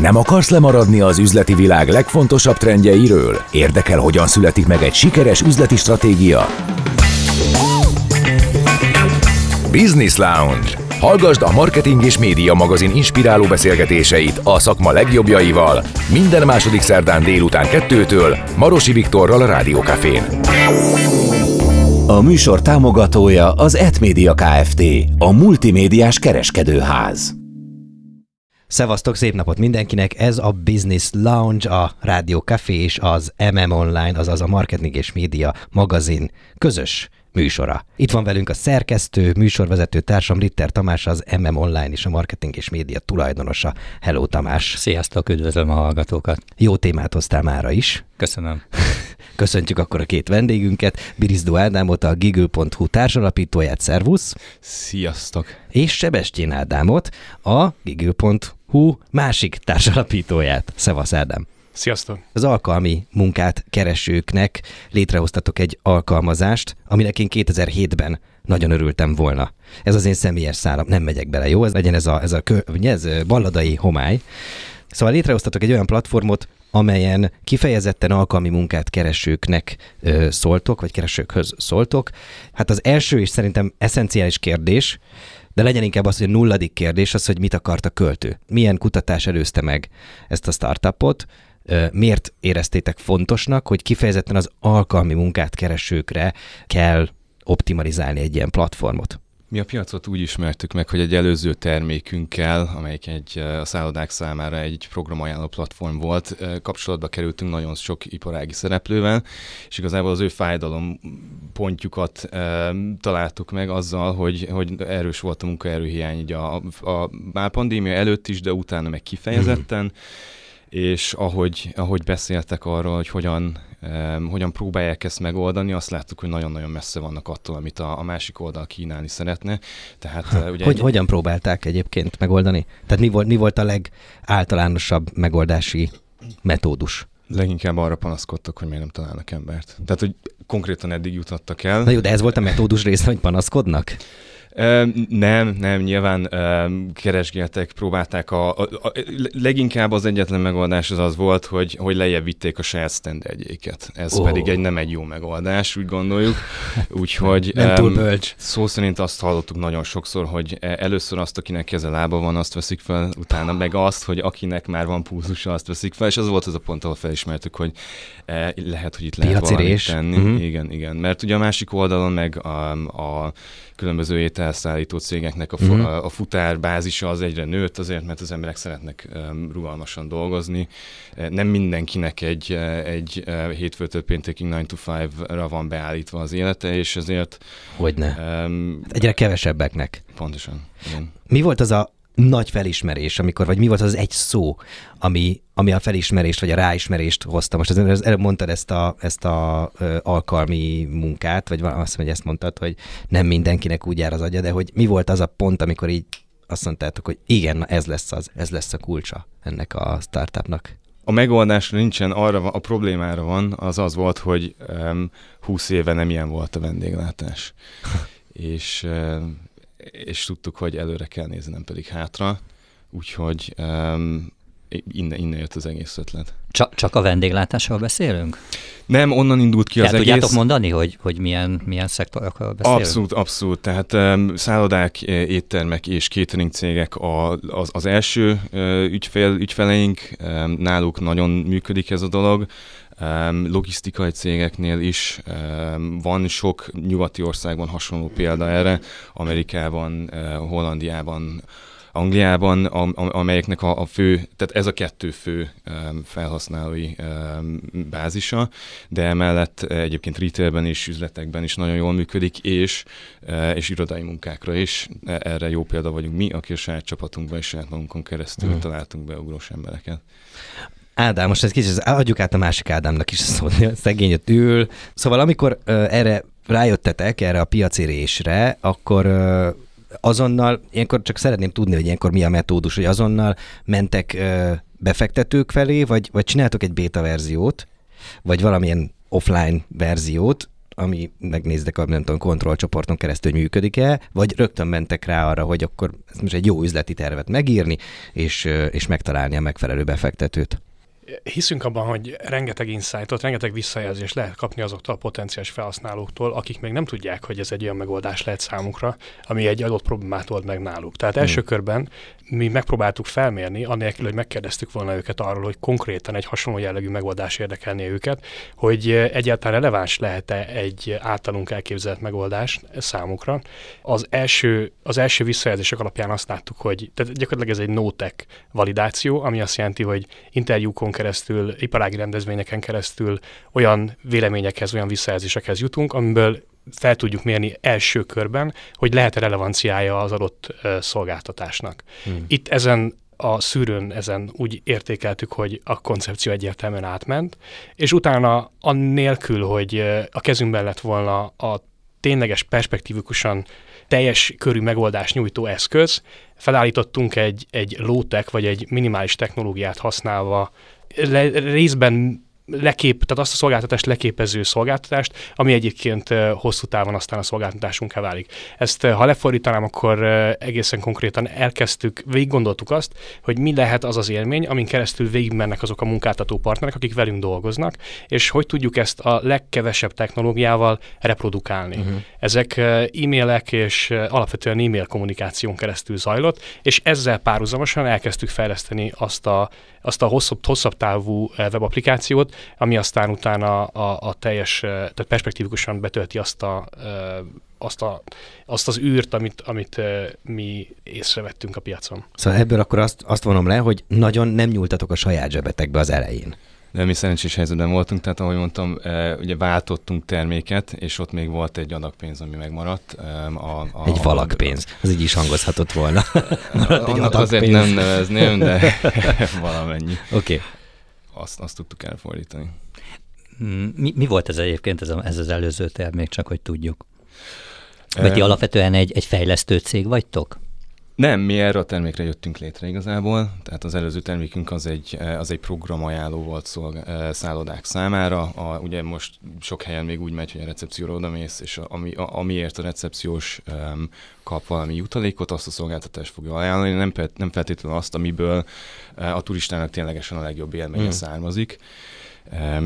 Nem akarsz lemaradni az üzleti világ legfontosabb trendjeiről? Érdekel, hogyan születik meg egy sikeres üzleti stratégia? Business Lounge. Hallgasd a Marketing és Média magazin inspiráló beszélgetéseit a szakma legjobbjaival minden második szerdán délután kettőtől Marosi Viktorral a Rádiókafén. A műsor támogatója az Etmédia Kft. A multimédiás kereskedőház. Szevasztok, szép napot mindenkinek! Ez a Business Lounge, a Rádió Café és az MM Online, azaz a Marketing és Média magazin közös műsora. Itt van velünk a szerkesztő, műsorvezető társam Ritter Tamás, az MM Online és a Marketing és Média tulajdonosa. Hello Tamás! Sziasztok, üdvözlöm a hallgatókat! Jó témát hoztál mára is. Köszönöm. Köszöntjük akkor a két vendégünket, Birizdó Ádámot, a Giggle.hu társalapítóját, szervusz! Sziasztok! És Sebestyén Ádámot, a Giggle.hu másik társalapítóját. Szevasz Ádám! Sziasztok! Az alkalmi munkát keresőknek létrehoztatok egy alkalmazást, aminek én 2007-ben nagyon örültem volna. Ez az én személyes szálam, nem megyek bele, jó? Ez legyen ez a, ez a kö, ez balladai homály. Szóval létrehoztatok egy olyan platformot, amelyen kifejezetten alkalmi munkát keresőknek ö, szóltok, vagy keresőkhöz szóltok. Hát az első és szerintem eszenciális kérdés, de legyen inkább az, hogy a nulladik kérdés az, hogy mit akart a költő. Milyen kutatás előzte meg ezt a startupot, miért éreztétek fontosnak, hogy kifejezetten az alkalmi munkát keresőkre kell optimalizálni egy ilyen platformot? Mi a piacot úgy ismertük meg, hogy egy előző termékünkkel, amelyik egy a szállodák számára egy programajánló platform volt, kapcsolatba kerültünk nagyon sok iparági szereplővel, és igazából az ő fájdalom pontjukat e, találtuk meg azzal, hogy, hogy erős volt a munkaerőhiány így a, a, már pandémia előtt is, de utána meg kifejezetten. Hmm és ahogy, ahogy beszéltek arról, hogy hogyan, um, hogyan próbálják ezt megoldani, azt láttuk, hogy nagyon-nagyon messze vannak attól, amit a, a másik oldal kínálni szeretne. Tehát, ha, ugye hogy, egy... Hogyan próbálták egyébként megoldani? Tehát mi volt, mi volt a legáltalánosabb megoldási metódus? Leginkább arra panaszkodtak, hogy miért nem találnak embert. Tehát, hogy konkrétan eddig jutottak el. Na jó, de ez volt a metódus része, hogy panaszkodnak? Nem, nem, nyilván keresgéltek, próbálták a, a, a, leginkább az egyetlen megoldás az az volt, hogy, hogy lejjebb vitték a saját standardjéket. Ez oh. pedig egy nem egy jó megoldás, úgy gondoljuk. Úgyhogy nem túl bölcs. Szó szerint azt hallottuk nagyon sokszor, hogy e, először azt, akinek keze lába van, azt veszik fel, utána meg azt, hogy akinek már van pulzusa, azt veszik fel, és az volt az a pont, ahol felismertük, hogy e, lehet, hogy itt lehet Piacirés. valamit tenni. Uh-huh. Igen, igen. Mert ugye a másik oldalon meg a, a különböző ételszállító cégeknek a, uh-huh. a, a futárbázisa az egyre nőtt, azért, mert az emberek szeretnek rugalmasan dolgozni. Nem mindenkinek egy, egy hétfőtől péntekig 9 to 5-ra van beállítva az élete, és ezért... Hogyne. Um, egyre kevesebbeknek. Pontosan. Igen. Mi volt az a nagy felismerés, amikor, vagy mi volt az egy szó, ami, ami a felismerést, vagy a ráismerést hozta? Most az, előbb mondtad ezt a, ezt a ö, alkalmi munkát, vagy azt hogy ezt mondtad, hogy nem mindenkinek úgy jár az agya, de hogy mi volt az a pont, amikor így azt mondtátok, hogy igen, ez lesz az, ez lesz a kulcsa ennek a startupnak? A megoldásra nincsen, arra a problémára van, az az volt, hogy um, 20 éve nem ilyen volt a vendéglátás. és és tudtuk, hogy előre kell nézni, nem pedig hátra. Úgyhogy um, innen, innen jött az egész ötlet. Csak, csak a vendéglátásról beszélünk? Nem, onnan indult ki Tehát az egész. tudjátok mondani, hogy, hogy milyen, milyen szektorokról beszélünk? Abszolút, abszolút. Tehát um, szállodák, éttermek és catering cégek a, az, az első uh, ügyfél, ügyfeleink, um, náluk nagyon működik ez a dolog. Logisztikai cégeknél is van sok nyugati országban hasonló példa erre, Amerikában, uh, Hollandiában, Angliában, amelyeknek a, a fő, tehát ez a kettő fő felhasználói bázisa, de emellett egyébként retailben és üzletekben is nagyon jól működik, és, uh, és irodai munkákra is. Erre jó példa vagyunk mi, aki a saját csapatunkban és saját magunkon keresztül uh-huh. találtunk be ugrós embereket. Ádám, most ez kicsit, adjuk át a másik Ádámnak is szót, szegény ott ül. Szóval amikor uh, erre rájöttetek, erre a piacérésre, akkor uh, azonnal, ilyenkor csak szeretném tudni, hogy ilyenkor mi a metódus, hogy azonnal mentek uh, befektetők felé, vagy, vagy csináltok egy beta verziót, vagy valamilyen offline verziót, ami megnéztek a nem tudom, kontrollcsoporton keresztül, hogy működik-e, vagy rögtön mentek rá arra, hogy akkor ez most egy jó üzleti tervet megírni, és, és megtalálni a megfelelő befektetőt? Hiszünk abban, hogy rengeteg insightot, rengeteg visszajelzést lehet kapni azoktól a potenciális felhasználóktól, akik még nem tudják, hogy ez egy olyan megoldás lehet számukra, ami egy adott problémát old meg náluk. Tehát hmm. első körben mi megpróbáltuk felmérni, annélkül, hogy megkérdeztük volna őket arról, hogy konkrétan egy hasonló jellegű megoldás érdekelné őket, hogy egyáltalán releváns lehet-e egy általunk elképzelt megoldás számukra. Az első, az első visszajelzések alapján azt láttuk, hogy tehát gyakorlatilag ez egy no-tech validáció, ami azt jelenti, hogy interjúkon keresztül, iparági rendezvényeken keresztül olyan véleményekhez, olyan visszajelzésekhez jutunk, amiből fel tudjuk mérni első körben, hogy lehet-e relevanciája az adott szolgáltatásnak. Hmm. Itt ezen a szűrőn ezen úgy értékeltük, hogy a koncepció egyértelműen átment, és utána annélkül, hogy a kezünkben lett volna a tényleges perspektívikusan teljes körű megoldást nyújtó eszköz, felállítottunk egy, egy low-tech vagy egy minimális technológiát használva le, részben lekép, tehát azt a szolgáltatást leképező szolgáltatást, ami egyébként hosszú távon aztán a szolgáltatásunká válik. Ezt ha lefordítanám, akkor egészen konkrétan elkezdtük, végig gondoltuk azt, hogy mi lehet az az élmény, amin keresztül végigmennek azok a munkáltató partnerek, akik velünk dolgoznak, és hogy tudjuk ezt a legkevesebb technológiával reprodukálni. Uh-huh. Ezek e-mailek és alapvetően e-mail kommunikáción keresztül zajlott, és ezzel párhuzamosan elkezdtük fejleszteni azt a, azt a hosszabb, hosszabb távú webapplikációt, ami aztán utána a, a teljes, tehát perspektívikusan betölti azt a, azt, a, azt az űrt, amit, amit mi észrevettünk a piacon. Szóval ebből akkor azt, azt vonom le, hogy nagyon nem nyúltatok a saját zsebetekbe az elején. De mi szerencsés helyzetben voltunk, tehát ahogy mondtam, ugye váltottunk terméket, és ott még volt egy adag pénz, ami megmaradt. A, a, egy valakpénz, az így is hangozhatott volna. Maradt egy azért nem nevezném, de valamennyi. Oké. Okay azt, azt tudtuk elfordítani. Hmm, mi, mi volt ez egyébként, ez, a, ez az előző termék, csak hogy tudjuk? Vagy ti alapvetően egy, egy fejlesztő cég vagytok? Nem, mi erre a termékre jöttünk létre igazából, tehát az előző termékünk az egy, az egy programajánló volt szolgá- szállodák számára. A, ugye most sok helyen még úgy megy, hogy a recepcióra odamész, és a, ami, a, amiért a recepciós um, kap valami jutalékot, azt a szolgáltatást fogja ajánlani, nem, nem feltétlenül azt, amiből a turistának ténylegesen a legjobb élménye mm. származik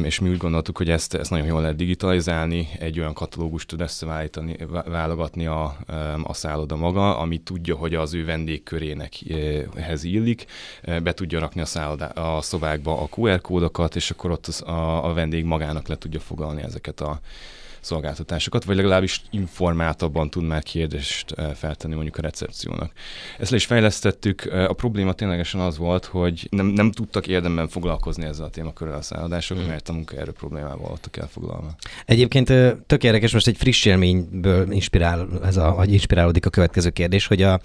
és mi úgy gondoltuk, hogy ezt, ezt nagyon jól lehet digitalizálni, egy olyan katalógust tud összevállítani, válogatni a, a szálloda maga, ami tudja, hogy az ő vendégkörének ehhez illik, be tudja rakni a, szállodá, a szobákba a QR kódokat, és akkor ott az, a, a vendég magának le tudja fogalni ezeket a szolgáltatásokat, vagy legalábbis informáltabban tud már kérdést eh, feltenni mondjuk a recepciónak. Ezt le is fejlesztettük, eh, a probléma ténylegesen az volt, hogy nem, nem tudtak érdemben foglalkozni ezzel a témakörrel a szállodások, hmm. mert a munkaerő problémával voltak elfoglalva. Egyébként eh, tök érdekes, most egy friss élményből inspirál, ez a, vagy inspirálódik a következő kérdés, hogy a,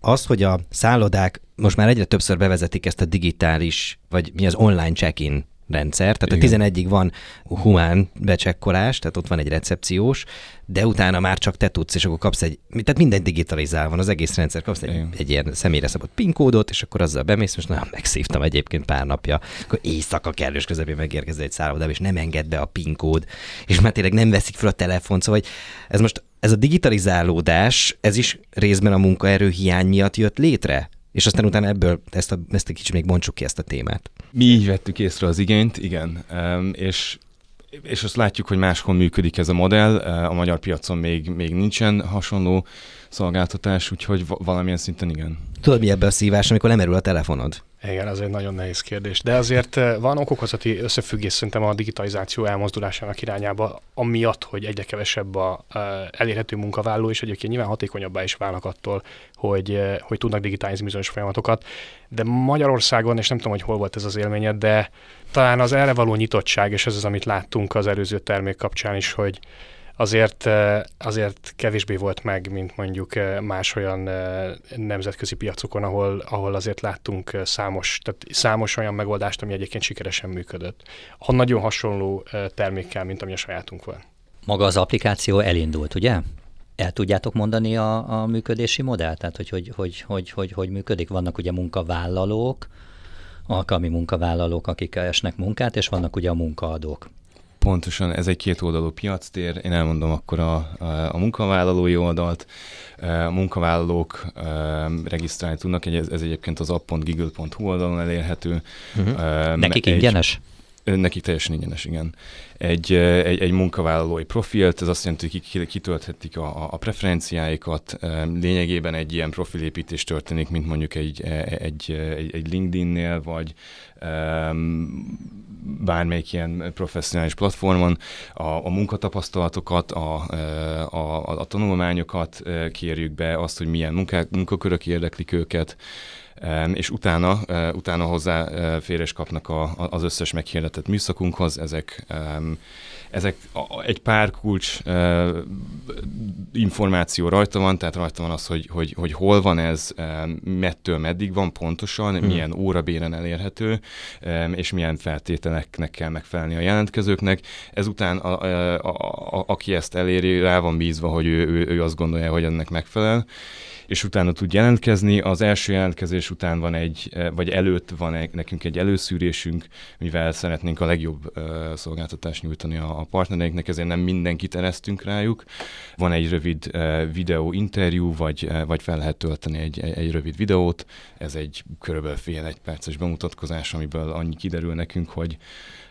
az, hogy a szállodák most már egyre többször bevezetik ezt a digitális, vagy mi az online check-in rendszer, tehát Igen. a 11-ig van humán becsekkolás, tehát ott van egy recepciós, de utána már csak te tudsz, és akkor kapsz egy, tehát minden digitalizál van, az egész rendszer, kapsz egy, egy ilyen személyre szabott PIN kódot, és akkor azzal bemész, most nagyon megszívtam egyébként pár napja, akkor éjszaka kellős közepén megérkezel egy szállodába, és nem enged be a PIN kód, és már tényleg nem veszik fel a telefon, szóval ez most ez a digitalizálódás, ez is részben a munkaerő hiány miatt jött létre? És aztán utána ebből ezt, a, ezt egy kicsit még bontsuk ki ezt a témát. Mi így vettük észre az igényt, igen. És és azt látjuk, hogy máshol működik ez a modell, a magyar piacon még, még nincsen hasonló szolgáltatás, úgyhogy valamilyen szinten igen. Tudod, mi ebbe a szívás, amikor lemerül a telefonod? Igen, ez egy nagyon nehéz kérdés. De azért eh, van okokozati összefüggés szerintem a digitalizáció elmozdulásának irányába, amiatt, hogy egyre kevesebb a uh, elérhető munkavállaló, és egyébként nyilván hatékonyabbá is válnak attól, hogy, uh, hogy tudnak digitalizálni bizonyos folyamatokat. De Magyarországon, és nem tudom, hogy hol volt ez az élményed, de talán az erre való nyitottság, és ez az, amit láttunk az előző termék kapcsán is, hogy azért, azért kevésbé volt meg, mint mondjuk más olyan nemzetközi piacokon, ahol, ahol azért láttunk számos, tehát számos olyan megoldást, ami egyébként sikeresen működött. Ha nagyon hasonló termékkel, mint ami a sajátunk van. Maga az applikáció elindult, ugye? El tudjátok mondani a, a működési modellt? Tehát, hogy hogy, hogy, hogy, hogy hogy működik? Vannak ugye munkavállalók, alkalmi munkavállalók, akik esnek munkát, és vannak ugye a munkaadók. Pontosan, ez egy kétoldalú piactér. Én elmondom akkor a, a, a munkavállalói oldalt. A munkavállalók regisztrálni tudnak, ez, ez egyébként az app.giggle.hu oldalon elérhető. Uh-huh. Nekik egy, ingyenes? Nekik teljesen ingyenes, igen. Egy, egy, egy munkavállalói profilt, ez azt jelenti, hogy kitölthetik a, a preferenciáikat. Lényegében egy ilyen profilépítés történik, mint mondjuk egy, egy, egy, egy LinkedIn-nél, vagy bármelyik ilyen professzionális platformon a, a munkatapasztalatokat, a, a, a, a tanulmányokat kérjük be, azt, hogy milyen munkák, munkakörök érdeklik őket, és utána, utána hozzá férés kapnak a, az összes meghirdetett műszakunkhoz, ezek ezek egy pár kulcs uh, információ rajta van, tehát rajta van az, hogy, hogy, hogy hol van ez, mettől meddig van pontosan, hmm. milyen órabéren elérhető, és milyen feltételeknek kell megfelelni a jelentkezőknek. Ezután a, a, a, a, aki ezt eléri, rá van bízva, hogy ő, ő, ő azt gondolja, hogy ennek megfelel és utána tud jelentkezni. Az első jelentkezés után van egy, eh, vagy előtt van egy, nekünk egy előszűrésünk, mivel szeretnénk a legjobb uh, szolgáltatást nyújtani a, a partnereinknek, ezért nem mindenkit eresztünk rájuk. Van egy rövid uh, videó interjú, vagy, vagy fel lehet tölteni egy, egy, egy rövid videót. Ez egy körülbelül fél egy perces bemutatkozás, amiből annyi kiderül nekünk, hogy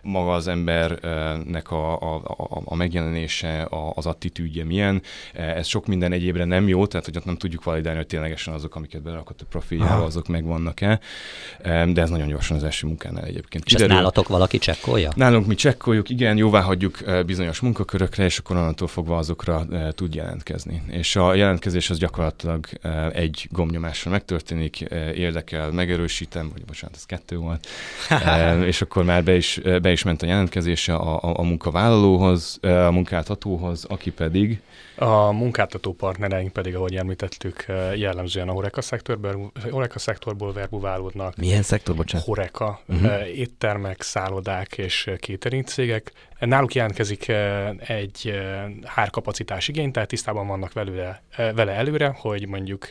maga az embernek a, a, a, a megjelenése, a, az attitűdje milyen. Ez sok minden egyébre nem jó, tehát hogy ott nem tudjuk validálni, hogy ténylegesen azok, amiket berakott a profiljába, azok megvannak-e. De ez nagyon gyorsan az első munkánál egyébként. És ezt nálatok valaki csekkolja? Nálunk mi csekkoljuk, igen, jóvá hagyjuk bizonyos munkakörökre, és akkor onnantól fogva azokra tud jelentkezni. És a jelentkezés az gyakorlatilag egy gombnyomással megtörténik, érdekel, megerősítem, vagy bocsánat, ez kettő volt, és akkor már be is, be is ment a jelentkezése a, a, a munkavállalóhoz, a munkáltatóhoz, aki pedig... A munkáltató partnereink pedig, ahogy említettük, jellemzően a Horeca szektorból, Horeca szektorból verbuválódnak. Milyen szektor, bocsánat? Horeca, uh-huh. éttermek, szállodák és catering cégek. Náluk jelentkezik egy hárkapacitás igény, tehát tisztában vannak velőle, vele előre, hogy mondjuk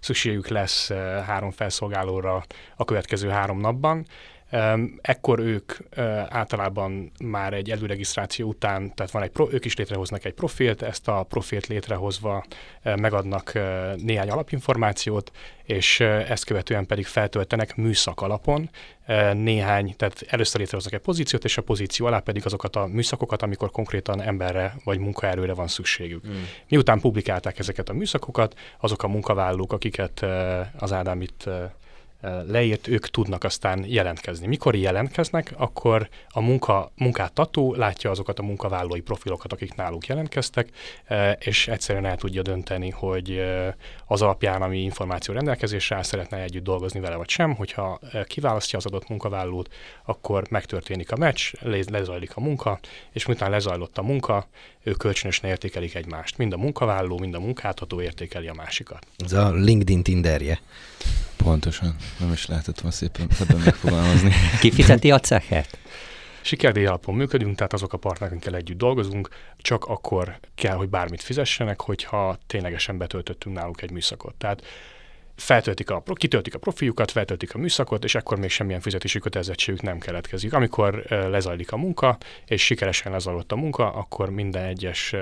szükségük lesz három felszolgálóra a következő három napban, Ekkor ők általában már egy előregisztráció után, tehát van egy ők is létrehoznak egy profilt, ezt a profilt létrehozva megadnak néhány alapinformációt, és ezt követően pedig feltöltenek műszak alapon néhány, tehát először létrehoznak egy pozíciót, és a pozíció alá pedig azokat a műszakokat, amikor konkrétan emberre vagy munkaerőre van szükségük. Mm. Miután publikálták ezeket a műszakokat, azok a munkavállalók, akiket az Ádám itt leírt, ők tudnak aztán jelentkezni. Mikor jelentkeznek, akkor a munka, munkáltató látja azokat a munkavállalói profilokat, akik náluk jelentkeztek, és egyszerűen el tudja dönteni, hogy az alapján, ami információ rendelkezésre áll, szeretne együtt dolgozni vele vagy sem. Hogyha kiválasztja az adott munkavállalót, akkor megtörténik a meccs, lezajlik a munka, és miután lezajlott a munka, ők kölcsönösen értékelik egymást. Mind a munkavállaló, mind a munkáltató értékeli a másikat. Ez a LinkedIn Tinderje. Pontosan. Nem is lehetett volna szépen ebben megfogalmazni. Ki fizeti a cechet? Sikerdíj alapon működünk, tehát azok a partnerekkel együtt dolgozunk, csak akkor kell, hogy bármit fizessenek, hogyha ténylegesen betöltöttünk náluk egy műszakot. Tehát feltöltik a, kitöltik a profiljukat, feltöltik a műszakot, és akkor még semmilyen fizetési kötelezettségük nem keletkezik. Amikor lezajlik a munka, és sikeresen lezajlott a munka, akkor minden egyes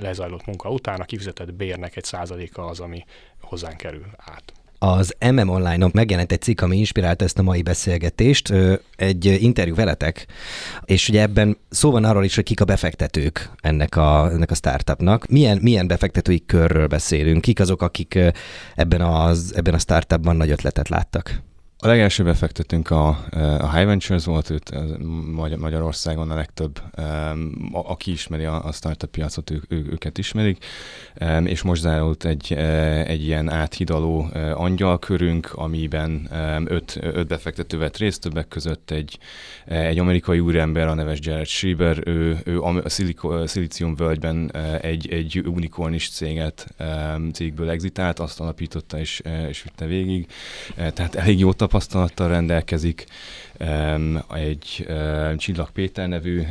lezajlott munka után a kifizetett bérnek egy százaléka az, ami hozzánk kerül át. Az MM Online-on megjelent egy cikk, ami inspirálta ezt a mai beszélgetést, egy interjú veletek, és ugye ebben szó van arról is, hogy kik a befektetők ennek a, ennek a startupnak. Milyen, milyen befektetői körről beszélünk? Kik azok, akik ebben, az, ebben a startupban nagy ötletet láttak? A legelső befektetünk a, a High Ventures volt, őt Magyarországon a legtöbb, aki ismeri a startup piacot, ő, ő, őket ismerik, és most zárult egy, egy ilyen áthidaló angyalkörünk, amiben öt, öt befektető vett részt, többek között egy, egy amerikai úrember, a neves Jared Schreiber, ő, ő a Szilícium völgyben egy, egy unikornis céget cégből exitált, azt alapította és, és vitte végig, tehát elég jó tapasztalattal rendelkezik, egy Csillag Péter nevű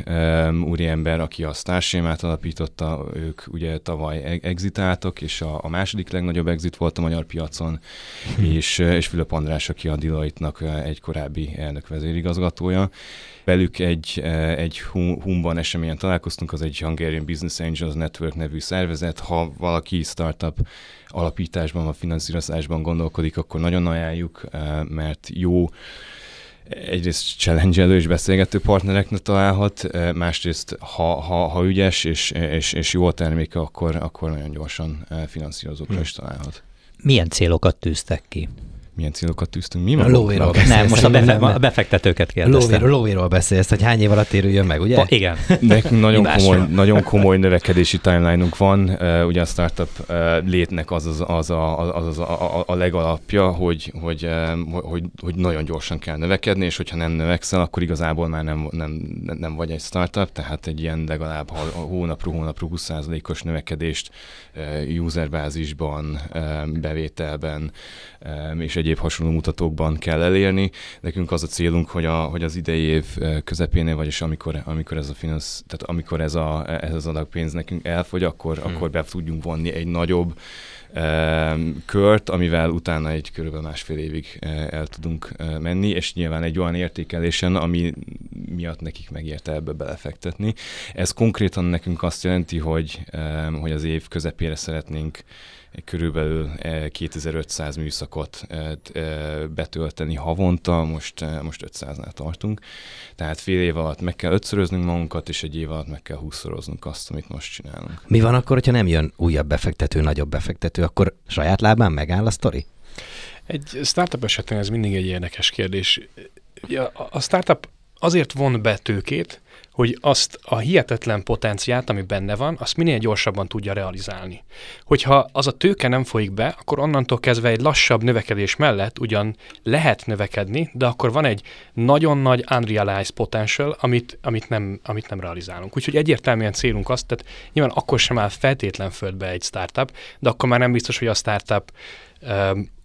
úriember, aki a Starsémát alapította, ők ugye tavaly e-, exitáltak, és a, a második legnagyobb exit volt a magyar piacon, és, és Fülöp András, aki a Deloitte-nak egy korábbi elnök vezérigazgatója. Velük egy, egy Humban eseményen találkoztunk, az egy Hungarian Business Angels Network nevű szervezet. Ha valaki startup alapításban, vagy finanszírozásban gondolkodik, akkor nagyon ajánljuk, mert jó egyrészt challenge és beszélgető partnereknek találhat, másrészt ha, ha, ha ügyes és, és, és jó a terméke, akkor, akkor nagyon gyorsan finanszírozókra hmm. is találhat. Milyen célokat tűztek ki? Milyen célokat tűztünk mi A lóvéról Nem, most a, befe- a befektetőket kérdeztem. Lóvéről, lóvéről beszélsz, hogy hány év alatt térüljön meg, ugye? Pa, igen. Nekünk nagyon komoly, nagyon komoly növekedési timeline-unk van. Uh, ugye a startup uh, létnek az az, az, a, az, az a, a, a legalapja, hogy, hogy, uh, hogy, hogy nagyon gyorsan kell növekedni, és hogyha nem növekszel, akkor igazából már nem, nem, nem vagy egy startup, tehát egy ilyen legalább hónapról hónapról 20%-os növekedést uh, userbázisban, uh, bevételben um, és egy egyéb hasonló mutatókban kell elérni. Nekünk az a célunk, hogy, a, hogy az idei év közepénél, vagyis amikor, amikor ez a finansz, tehát amikor ez, a, ez az adag pénz nekünk elfogy, akkor, hmm. akkor be tudjunk vonni egy nagyobb kört, amivel utána egy körülbelül másfél évig el tudunk menni, és nyilván egy olyan értékelésen, ami miatt nekik megérte ebbe belefektetni. Ez konkrétan nekünk azt jelenti, hogy, hogy az év közepére szeretnénk körülbelül 2500 eh, műszakot eh, eh, betölteni havonta, most, most 500-nál tartunk. Tehát fél év alatt meg kell ötszöröznünk magunkat, és egy év alatt meg kell húszszoroznunk azt, amit most csinálunk. Mi van akkor, hogyha nem jön újabb befektető, nagyobb befektető, akkor saját lábán megáll a sztori? Egy startup esetén ez mindig egy érdekes kérdés. A startup azért von be tőkét, hogy azt a hihetetlen potenciát, ami benne van, azt minél gyorsabban tudja realizálni. Hogyha az a tőke nem folyik be, akkor onnantól kezdve egy lassabb növekedés mellett ugyan lehet növekedni, de akkor van egy nagyon nagy unrealized potential, amit, amit, nem, amit nem realizálunk. Úgyhogy egyértelműen célunk azt, tehát nyilván akkor sem áll feltétlen földbe egy startup, de akkor már nem biztos, hogy a startup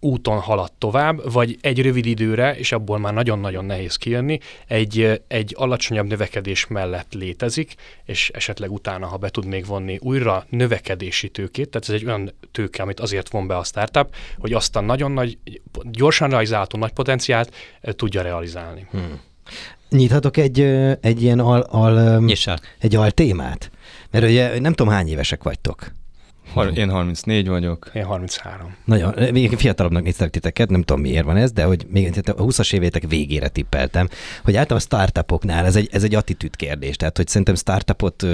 úton halad tovább, vagy egy rövid időre, és abból már nagyon-nagyon nehéz kijönni, egy, egy alacsonyabb növekedés mellett létezik, és esetleg utána, ha be tud még vonni újra növekedési tőkét, tehát ez egy olyan tőke, amit azért von be a startup, hogy azt a nagyon nagy, gyorsan realizálható nagy potenciált tudja realizálni. Hmm. Nyithatok egy, egy ilyen al, al, egy al témát? Mert ugye nem tudom, hány évesek vagytok. Én 34 vagyok. Én 33. Nagyon, még fiatalabbnak néztek titeket, nem tudom miért van ez, de hogy még a 20-as évétek végére tippeltem, hogy általában a startupoknál ez egy, ez egy attitűd kérdés, tehát hogy szerintem startupot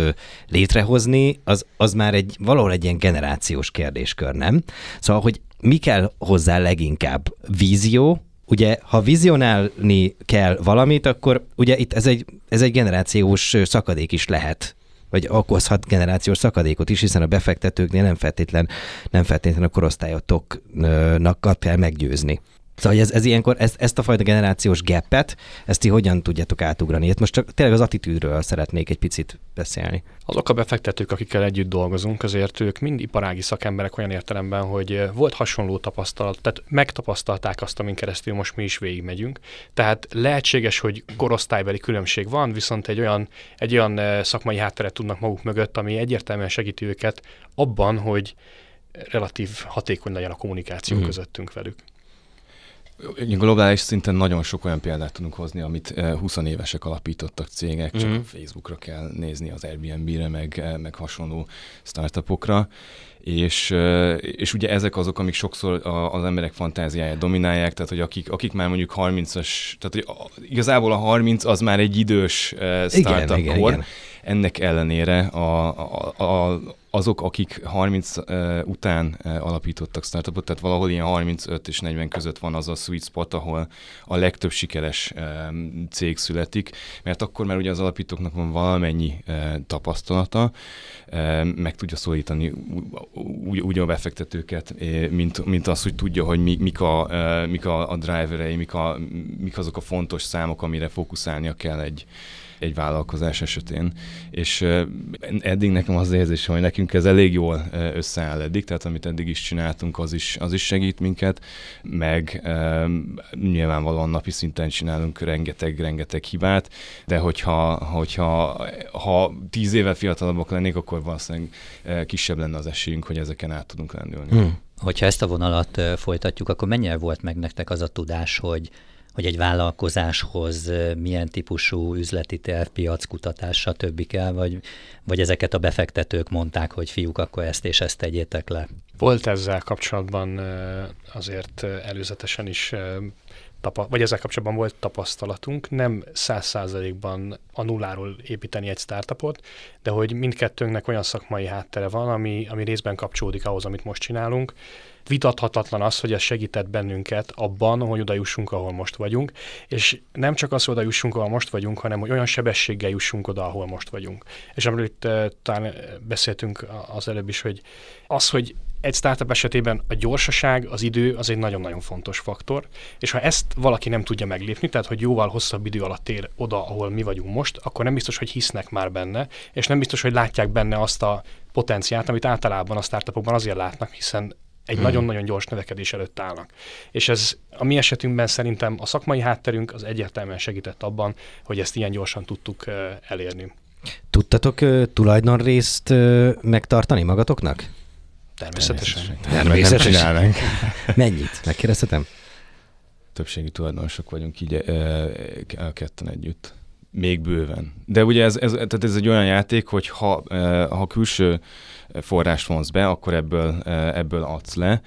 létrehozni, az, az már egy valahol egy ilyen generációs kérdéskör, nem? Szóval, hogy mi kell hozzá leginkább? Vízió, ugye, ha vizionálni kell valamit, akkor ugye itt ez egy, ez egy generációs szakadék is lehet vagy okozhat generációs szakadékot is, hiszen a befektetőknél nem feltétlen, nem feltétlen a korosztályotoknak kell meggyőzni. Szóval ez, ez ilyenkor, ezt, ezt a fajta generációs gapet, ezt ti hogyan tudjátok átugrani? Itt most csak tényleg az attitűdről szeretnék egy picit beszélni. Azok a befektetők, akikkel együtt dolgozunk, azért ők mind iparági szakemberek olyan értelemben, hogy volt hasonló tapasztalat, tehát megtapasztalták azt, amin keresztül most mi is végigmegyünk. Tehát lehetséges, hogy korosztálybeli különbség van, viszont egy olyan, egy olyan szakmai hátteret tudnak maguk mögött, ami egyértelműen segíti őket abban, hogy relatív hatékony legyen a kommunikáció mm. közöttünk velük. Globális szinten nagyon sok olyan példát tudunk hozni, amit 20 eh, évesek alapítottak cégek, csak mm-hmm. Facebookra kell nézni, az Airbnb-re, meg, eh, meg hasonló startupokra. És, és ugye ezek azok, amik sokszor az emberek fantáziáját dominálják, tehát hogy akik, akik már mondjuk 30-as, tehát hogy igazából a 30 az már egy idős startup igen, kor, igen, igen. ennek ellenére a, a, a, azok, akik 30 uh, után uh, alapítottak startupot, tehát valahol ilyen 35 és 40 között van az a sweet spot, ahol a legtöbb sikeres uh, cég születik, mert akkor már ugye az alapítóknak van valamennyi uh, tapasztalata, uh, meg tudja szólítani úgy, a befektetőket, mint, mint az, hogy tudja, hogy mi, mik, a, uh, mik a, a driverei, mik, a, mik azok a fontos számok, amire fókuszálnia kell egy, egy vállalkozás esetén. És eddig nekem az érzés, hogy nekünk ez elég jól összeáll eddig, tehát amit eddig is csináltunk, az is, az is segít minket, meg nyilvánvalóan napi szinten csinálunk rengeteg-rengeteg hibát, de hogyha, hogyha ha tíz éve fiatalabbak lennék, akkor valószínűleg kisebb lenne az esélyünk, hogy ezeken át tudunk lendülni. Hmm. Hogyha ezt a vonalat folytatjuk, akkor mennyire volt meg nektek az a tudás, hogy hogy egy vállalkozáshoz milyen típusú üzleti terv, piackutatás, stb. kell, vagy, vagy ezeket a befektetők mondták, hogy fiúk, akkor ezt és ezt tegyétek le? Volt ezzel kapcsolatban azért előzetesen is vagy ezzel kapcsolatban volt tapasztalatunk, nem száz százalékban a nulláról építeni egy startupot, de hogy mindkettőnknek olyan szakmai háttere van, ami, ami részben kapcsolódik ahhoz, amit most csinálunk. Vitathatatlan az, hogy ez segített bennünket abban, hogy oda jussunk, ahol most vagyunk, és nem csak az, hogy oda jussunk, ahol most vagyunk, hanem hogy olyan sebességgel jussunk oda, ahol most vagyunk. És amiről itt uh, talán beszéltünk az előbb is, hogy az, hogy egy startup esetében a gyorsaság, az idő az egy nagyon-nagyon fontos faktor, és ha ezt valaki nem tudja meglépni, tehát hogy jóval hosszabb idő alatt ér oda, ahol mi vagyunk most, akkor nem biztos, hogy hisznek már benne, és nem biztos, hogy látják benne azt a potenciált, amit általában a startupokban azért látnak, hiszen egy hmm. nagyon-nagyon gyors növekedés előtt állnak. És ez a mi esetünkben szerintem a szakmai hátterünk az egyértelműen segített abban, hogy ezt ilyen gyorsan tudtuk elérni. Tudtatok tulajdonrészt megtartani magatoknak? Természetesen. Természetesen. Nem Mennyit? Megkérdezhetem? Többségi tulajdonosok vagyunk így a ketten együtt. Még bőven. De ugye ez, ez, tehát ez egy olyan játék, hogy ha, ha külső forrást vonsz be, akkor ebből, ebből adsz le.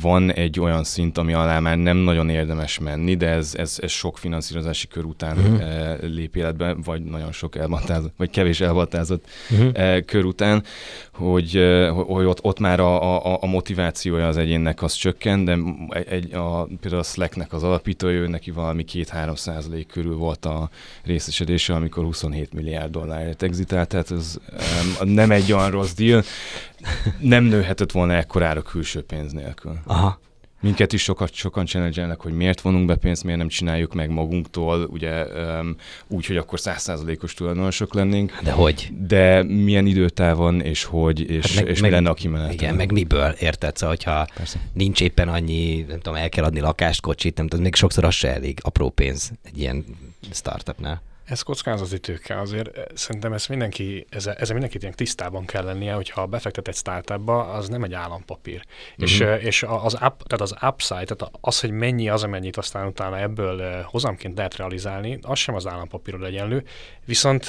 Van egy olyan szint, ami alá már nem nagyon érdemes menni, de ez, ez, ez sok finanszírozási kör után uh-huh. lép életbe, vagy nagyon sok elbatázott, vagy kevés elbatázott uh-huh. kör után, hogy, hogy ott, ott már a, a, a motivációja az egyénnek az csökken, de egy, a, például a Slacknek az alapítója, ő neki valami 2-3 százalék körül volt a részesedése, amikor 27 milliárd dollárért exitált, tehát ez nem egy olyan rossz deal, nem nőhetett volna ekkorára külső pénz nélkül. Aha. Minket is sokat, sokan challenge hogy miért vonunk be pénzt, miért nem csináljuk meg magunktól, ugye um, úgy, hogy akkor százszázalékos tulajdonosok lennénk. De hogy? De milyen időtávon, és hogy, és, hát meg, és meg, mi lenne a kimenet. Igen, meg miből, érted? Szóval, hogyha Persze. nincs éppen annyi, nem tudom, el kell adni lakást, kocsit, nem tudom, még sokszor az se elég, apró pénz egy ilyen startupnál. Ez kockázati tőke, azért eh, szerintem ez mindenki, ezzel, ezzel mindenkit ilyen tisztában kell lennie, hogyha befektet egy startupba, az nem egy állampapír. Uh-huh. És, eh, és az, up, tehát az upside, tehát az, hogy mennyi az, amennyit aztán utána ebből eh, hozamként lehet realizálni, az sem az állampapírod egyenlő. Viszont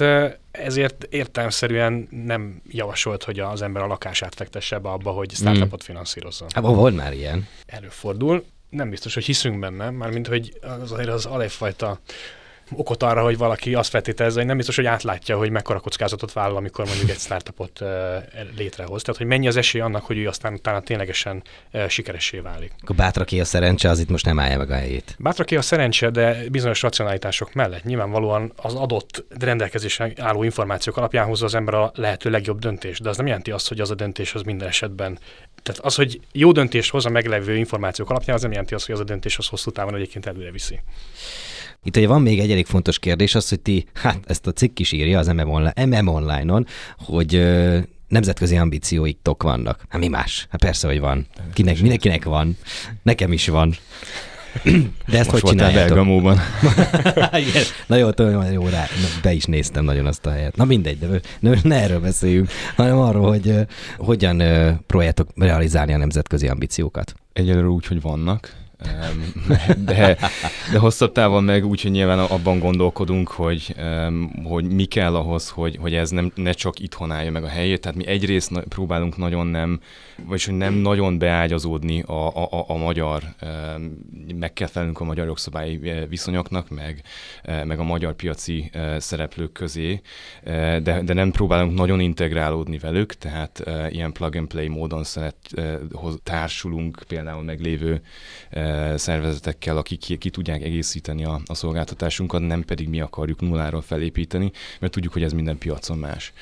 ezért értelmszerűen nem javasolt, hogy az ember a lakását fektesse be abba, hogy startupot mm. finanszírozzon. Hát volt már ilyen. Előfordul. Nem biztos, hogy hiszünk benne, mármint, hogy az azért az alapfajta okot arra, hogy valaki azt feltételezze, hogy nem biztos, hogy átlátja, hogy mekkora kockázatot vállal, amikor mondjuk egy startupot létrehoz. Tehát, hogy mennyi az esély annak, hogy ő aztán utána ténylegesen sikeressé válik. Akkor bátraké a szerencse, az itt most nem állja meg a helyét. Bátraké a szerencse, de bizonyos racionalitások mellett nyilvánvalóan az adott rendelkezésre álló információk alapján hozza az ember a lehető legjobb döntést. De az nem jelenti azt, hogy az a döntés az minden esetben tehát az, hogy jó döntést hoz a meglevő információk alapján, az nem jelenti azt, hogy az a döntés az hosszú távon egyébként előre viszi. Itt ugye van még egy elég fontos kérdés, az, hogy ti, hát ezt a cikk is írja az MM, online, MM Online-on, hogy ö, nemzetközi ambícióitok vannak. Hát mi más? Hát persze, hogy van. Kinek, mindenkinek van. Nekem is van. De ezt Most hogy csináljátok? Belgamóban. Igen. Na jó, tudom, jó rá. Be is néztem nagyon azt a helyet. Na mindegy, de ne, ne erről beszéljünk, hanem arról, hogy uh, hogyan uh, próbáljátok realizálni a nemzetközi ambíciókat. Egyelőre úgy, hogy vannak de, de hosszabb távon meg úgy, hogy nyilván abban gondolkodunk, hogy, hogy mi kell ahhoz, hogy, hogy ez nem, ne csak itthon állja meg a helyét. Tehát mi egyrészt próbálunk nagyon nem, vagyis hogy nem nagyon beágyazódni a, a, a magyar, meg kell felnünk a magyar jogszabályi eh, viszonyoknak, meg, eh, meg a magyar piaci eh, szereplők közé, de, de nem próbálunk nagyon integrálódni velük, tehát ilyen plug-and-play módon szeret, társulunk például meglévő szervezetekkel, akik ki, ki tudják egészíteni a, a szolgáltatásunkat, nem pedig mi akarjuk nulláról felépíteni, mert tudjuk, hogy ez minden piacon más.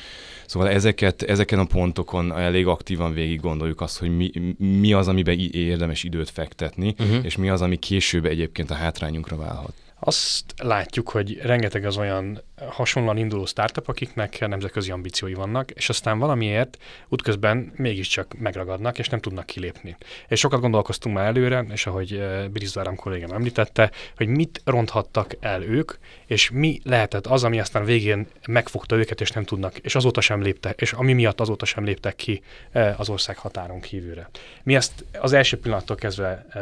Szóval ezeket, ezeken a pontokon elég aktívan végig gondoljuk azt, hogy mi, mi az, amiben érdemes időt fektetni, uh-huh. és mi az, ami később egyébként a hátrányunkra válhat. Azt látjuk, hogy rengeteg az olyan hasonlóan induló startup, akiknek nemzetközi ambíciói vannak, és aztán valamiért útközben mégiscsak megragadnak, és nem tudnak kilépni. És sokat gondolkoztunk már előre, és ahogy eh, Brizváram kollégám említette, hogy mit ronthattak el ők, és mi lehetett az, ami aztán végén megfogta őket, és nem tudnak, és azóta sem léptek, és ami miatt azóta sem léptek ki eh, az ország határon kívülre. Mi ezt az első pillanattól kezdve eh,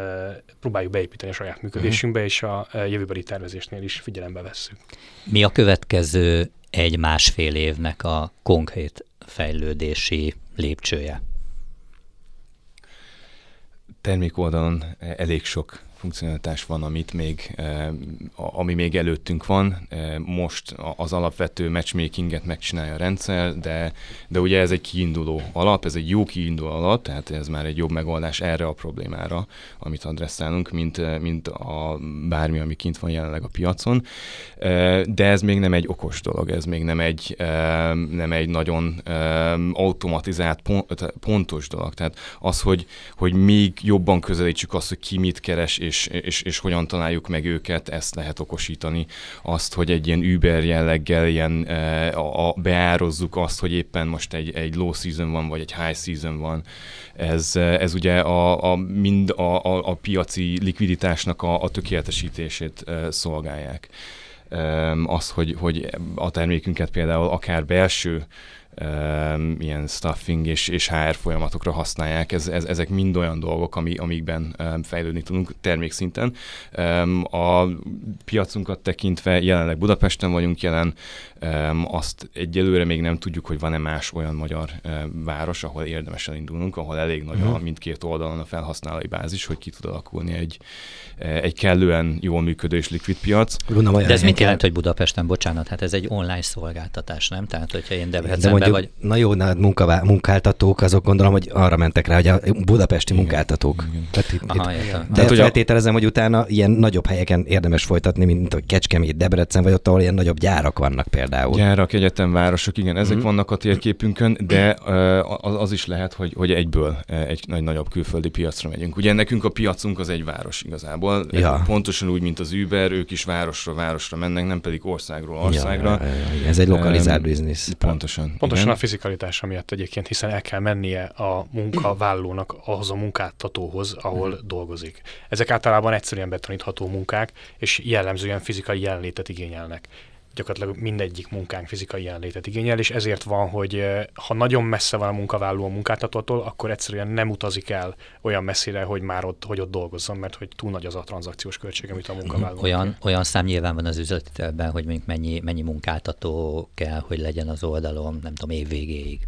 próbáljuk beépíteni a saját működésünkbe, és a jövőbeli tervezésnél is figyelembe vesszük. Mi a következő egy-másfél évnek a konkrét fejlődési lépcsője? Termékoldalon elég sok funkcionalitás van, amit még, eh, ami még előttünk van. Eh, most az alapvető matchmakinget megcsinálja a rendszer, de, de ugye ez egy kiinduló alap, ez egy jó kiinduló alap, tehát ez már egy jobb megoldás erre a problémára, amit adresszálunk, mint, eh, mint a bármi, ami kint van jelenleg a piacon. De ez még nem egy okos dolog, ez még nem egy, nem egy nagyon automatizált, pontos dolog. Tehát az, hogy, hogy még jobban közelítsük azt, hogy ki mit keres, és és, és, és hogyan találjuk meg őket, ezt lehet okosítani. Azt, hogy egy ilyen Uber jelleggel ilyen, e, a, a, beározzuk azt, hogy éppen most egy, egy low season van, vagy egy high season van. Ez, ez ugye a, a, mind a, a, a piaci likviditásnak a, a tökéletesítését e, szolgálják. Az, hogy, hogy a termékünket például akár belső ilyen stuffing és, és HR folyamatokra használják. Ez, ez, ezek mind olyan dolgok, ami, amikben fejlődni tudunk termékszinten. A piacunkat tekintve jelenleg Budapesten vagyunk jelen, azt egyelőre még nem tudjuk, hogy van-e más olyan magyar város, ahol érdemes elindulnunk, ahol elég nagy uh-huh. a mhm. mindkét oldalon a felhasználói bázis, hogy ki tud alakulni egy, egy kellően jól működő és likvid piac. De ez mit jelent, hogy Budapesten, bocsánat, hát ez egy online szolgáltatás, nem? Tehát, hogyha én Debrecenben mondjuk, vagy... Na jó, na, munkavá, munkáltatók, azok gondolom, hogy arra mentek rá, hogy a budapesti Igen. munkáltatók. Igen. Tehát itt, Aha, itt, de Tehát, feltételezem, hogy utána ilyen nagyobb helyeken érdemes folytatni, mint a Kecskemét, Debrecen, vagy ott, ahol ilyen nagyobb gyárak vannak például. Gyárak, egyetemvárosok, igen, ezek mm. vannak a térképünkön, de az, az is lehet, hogy, hogy egyből egy nagy nagyobb külföldi piacra megyünk. Ugye nekünk a piacunk az egy város igazából. Ja. Pontosan úgy, mint az Uber, ők is városra városra mennek, nem pedig országról országra. Ja, ja, ja, ja. Ez egy lokalizált um, biznisz. Pontosan. Pontosan Igen. a fizikalitása miatt egyébként, hiszen el kell mennie a munkavállalónak ahhoz a munkáltatóhoz, ahol mm. dolgozik. Ezek általában egyszerűen betanítható munkák, és jellemzően fizikai jelenlétet igényelnek gyakorlatilag mindegyik munkánk fizikai jelenlétet igényel, és ezért van, hogy eh, ha nagyon messze van a munkavállaló a munkáltatótól, akkor egyszerűen nem utazik el olyan messzire, hogy már ott, hogy ott dolgozzon, mert hogy túl nagy az a tranzakciós költség, amit a munkavállaló. Olyan, olyan szám nyilván van az üzletitelben, hogy mondjuk mennyi, mennyi munkáltató kell, hogy legyen az oldalon, nem tudom, év végéig.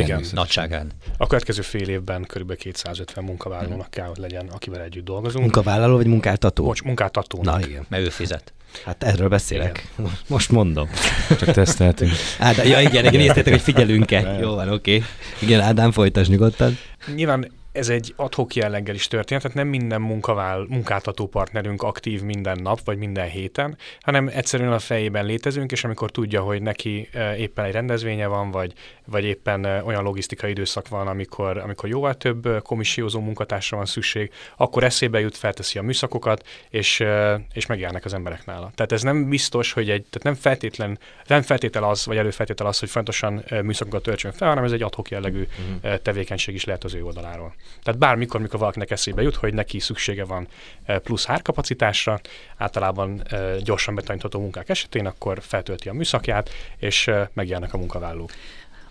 Igen. Nagyságán. A következő fél évben kb. 250 munkavállalónak kell, hogy legyen, akivel együtt dolgozunk. Munkavállaló vagy munkáltató? Bocs, munkáltató. Na igen. Mert ő fizet. Hát erről beszélek. Igen. Most mondom. Csak teszteltünk. Ádám, ja igen, igen, néztétek, hogy figyelünk-e. Jó van, oké. Okay. Igen, Ádám, folytasd nyugodtan. Nyilván ez egy adhok jelleggel is történt, tehát nem minden munkavál, munkáltató partnerünk aktív minden nap, vagy minden héten, hanem egyszerűen a fejében létezünk, és amikor tudja, hogy neki e, éppen egy rendezvénye van, vagy, vagy éppen olyan logisztikai időszak van, amikor, amikor jóval több komissiózó munkatársra van szükség, akkor eszébe jut, felteszi a műszakokat, és, és megjelennek az emberek nála. Tehát ez nem biztos, hogy egy, tehát nem feltétlen, nem feltétel az, vagy előfeltétel az, hogy fontosan műszakokat töltsön fel, hanem ez egy adhok jellegű uh-huh. tevékenység is lehet az ő oldaláról. Tehát bármikor, mikor valakinek eszébe jut, hogy neki szüksége van plusz hárkapacitásra, általában gyorsan betanítható munkák esetén, akkor feltölti a műszakját, és megjelennek a munkavállalók.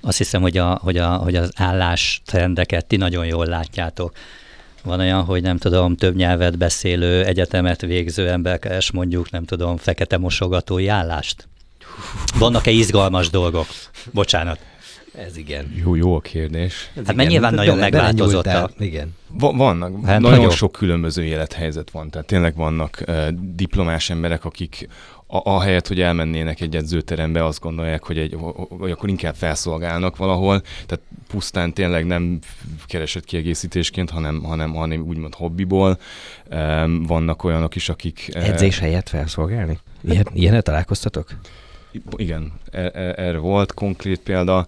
Azt hiszem, hogy, a, hogy, a, hogy az állástrendeket ti nagyon jól látjátok. Van olyan, hogy nem tudom, több nyelvet beszélő, egyetemet végző ember keres mondjuk, nem tudom, fekete mosogatói állást? Vannak-e izgalmas dolgok? Bocsánat. Ez igen. Jó, jó a kérdés. Ez hát mert nyilván nagyon megváltozott a... Igen. Va- vannak, hát nagyon nagyobb. sok különböző élethelyzet van, tehát tényleg vannak uh, diplomás emberek, akik a, ahelyett, hogy elmennének egy edzőterembe, azt gondolják, hogy, egy, hogy akkor inkább felszolgálnak valahol, tehát pusztán tényleg nem keresett kiegészítésként, hanem, hanem, hanem úgymond hobbiból. Vannak olyanok is, akik... Edzés helyett felszolgálni? Ilyen, ilyenet találkoztatok? Igen, e- e- erre volt konkrét példa.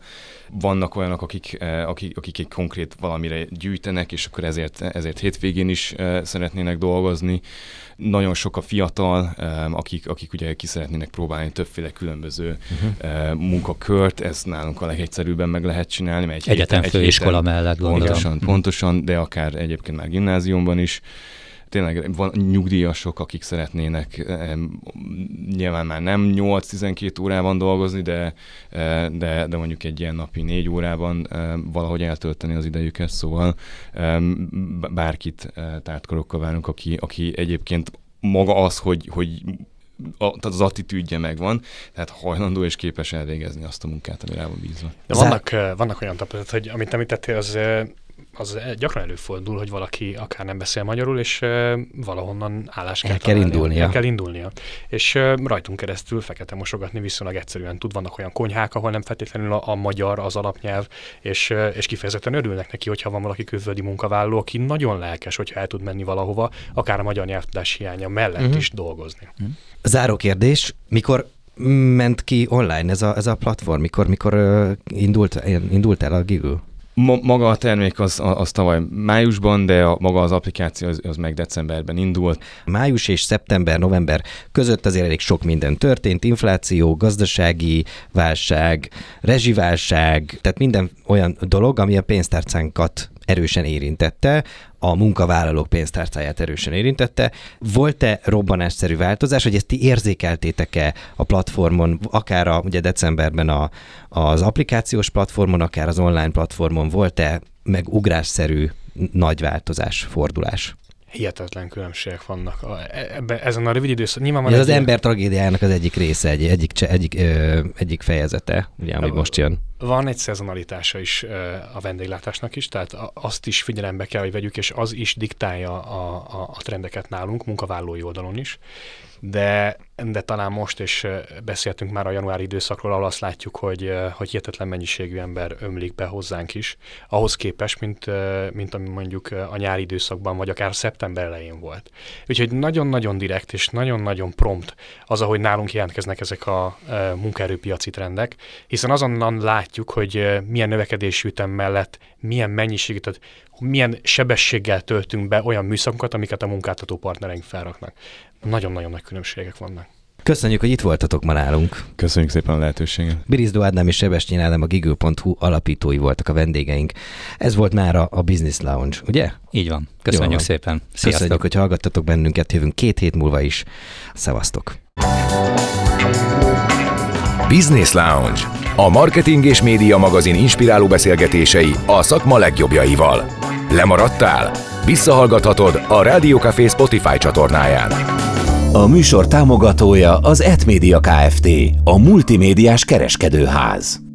Vannak olyanok, akik, e, akik, akik egy konkrét valamire gyűjtenek, és akkor ezért, ezért hétvégén is szeretnének dolgozni. Nagyon sok a fiatal, akik, akik ugye ki szeretnének próbálni többféle különböző uh-huh. munkakört, ez nálunk a legegyszerűbben meg lehet csinálni. Mert egy Egyetem héten, főiskola egy héten, mellett gondolom. Pontosan, pontosan, de akár egyébként már gimnáziumban is tényleg van nyugdíjasok, akik szeretnének nyilván már nem 8-12 órában dolgozni, de, e, de, de mondjuk egy ilyen napi 4 órában e, valahogy eltölteni az idejüket, szóval bárkit e, tártkorokkal várunk, aki, aki egyébként maga az, hogy, hogy a, tehát az attitűdje megvan, tehát hajlandó és képes elvégezni azt a munkát, ami rá van bízva. De vannak, vannak olyan tapasztalatok, hogy amit említettél, az az gyakran előfordul, hogy valaki akár nem beszél magyarul, és uh, valahonnan állás kell, el kell indulnia. El kell indulnia. És uh, rajtunk keresztül fekete mosogatni viszonylag egyszerűen tud. Vannak olyan konyhák, ahol nem feltétlenül a, a magyar az alapnyelv, és, és kifejezetten örülnek neki, hogyha van valaki külföldi munkavállaló, aki nagyon lelkes, hogyha el tud menni valahova, akár a magyar nyelvtudás hiánya mellett uh-huh. is dolgozni. Uh-huh. Záró kérdés, mikor ment ki online ez a, ez a platform, mikor, mikor uh, indult, indult el a Google? Ma, maga a termék az, az tavaly májusban, de a, maga az applikáció az, az meg decemberben indult. Május és szeptember, november között azért elég sok minden történt. Infláció, gazdasági válság, rezsiválság, tehát minden olyan dolog, ami a pénztárcánkat erősen érintette, a munkavállalók pénztárcáját erősen érintette. Volt-e robbanásszerű változás, hogy ezt ti érzékeltétek-e a platformon, akár a, ugye decemberben a, az applikációs platformon, akár az online platformon volt-e meg ugrásszerű nagy változás, fordulás? Hihetetlen különbségek vannak a, e, ebben, ezen a rövid időszak. Nyilván van Ez az ilyen... ember tragédiájának az egyik része, egy, egyik, egyik, ö, egyik fejezete, ugye, ami most jön. Van egy szezonalitása is ö, a vendéglátásnak is, tehát azt is figyelembe kell, hogy vegyük, és az is diktálja a, a, a trendeket nálunk, munkavállalói oldalon is de, de talán most is beszéltünk már a januári időszakról, ahol azt látjuk, hogy, hogy hihetetlen mennyiségű ember ömlik be hozzánk is, ahhoz képest, mint, mint ami mondjuk a nyári időszakban, vagy akár szeptember elején volt. Úgyhogy nagyon-nagyon direkt és nagyon-nagyon prompt az, ahogy nálunk jelentkeznek ezek a munkaerőpiaci trendek, hiszen azonnal látjuk, hogy milyen növekedési ütem mellett milyen mennyiségű, tehát milyen sebességgel töltünk be olyan műszakokat, amiket a munkáltató partnereink felraknak. Nagyon-nagyon nagy különbségek vannak. Köszönjük, hogy itt voltatok ma nálunk. Köszönjük szépen a lehetőséget. Birizdó Ádám és Sebestyén Ádám a Giggle.hu alapítói voltak a vendégeink. Ez volt már a, a Business Lounge, ugye? Így van. Köszönjük van. szépen. Sziasztok. Köszönjük, hogy hallgattatok bennünket. Jövünk két hét múlva is. Szevasztok. Business Lounge. A marketing és média magazin inspiráló beszélgetései a szakma legjobbjaival. Lemaradtál? Visszahallgathatod a Café Spotify csatornáján. A műsor támogatója az Etmédia Kft. A multimédiás kereskedőház.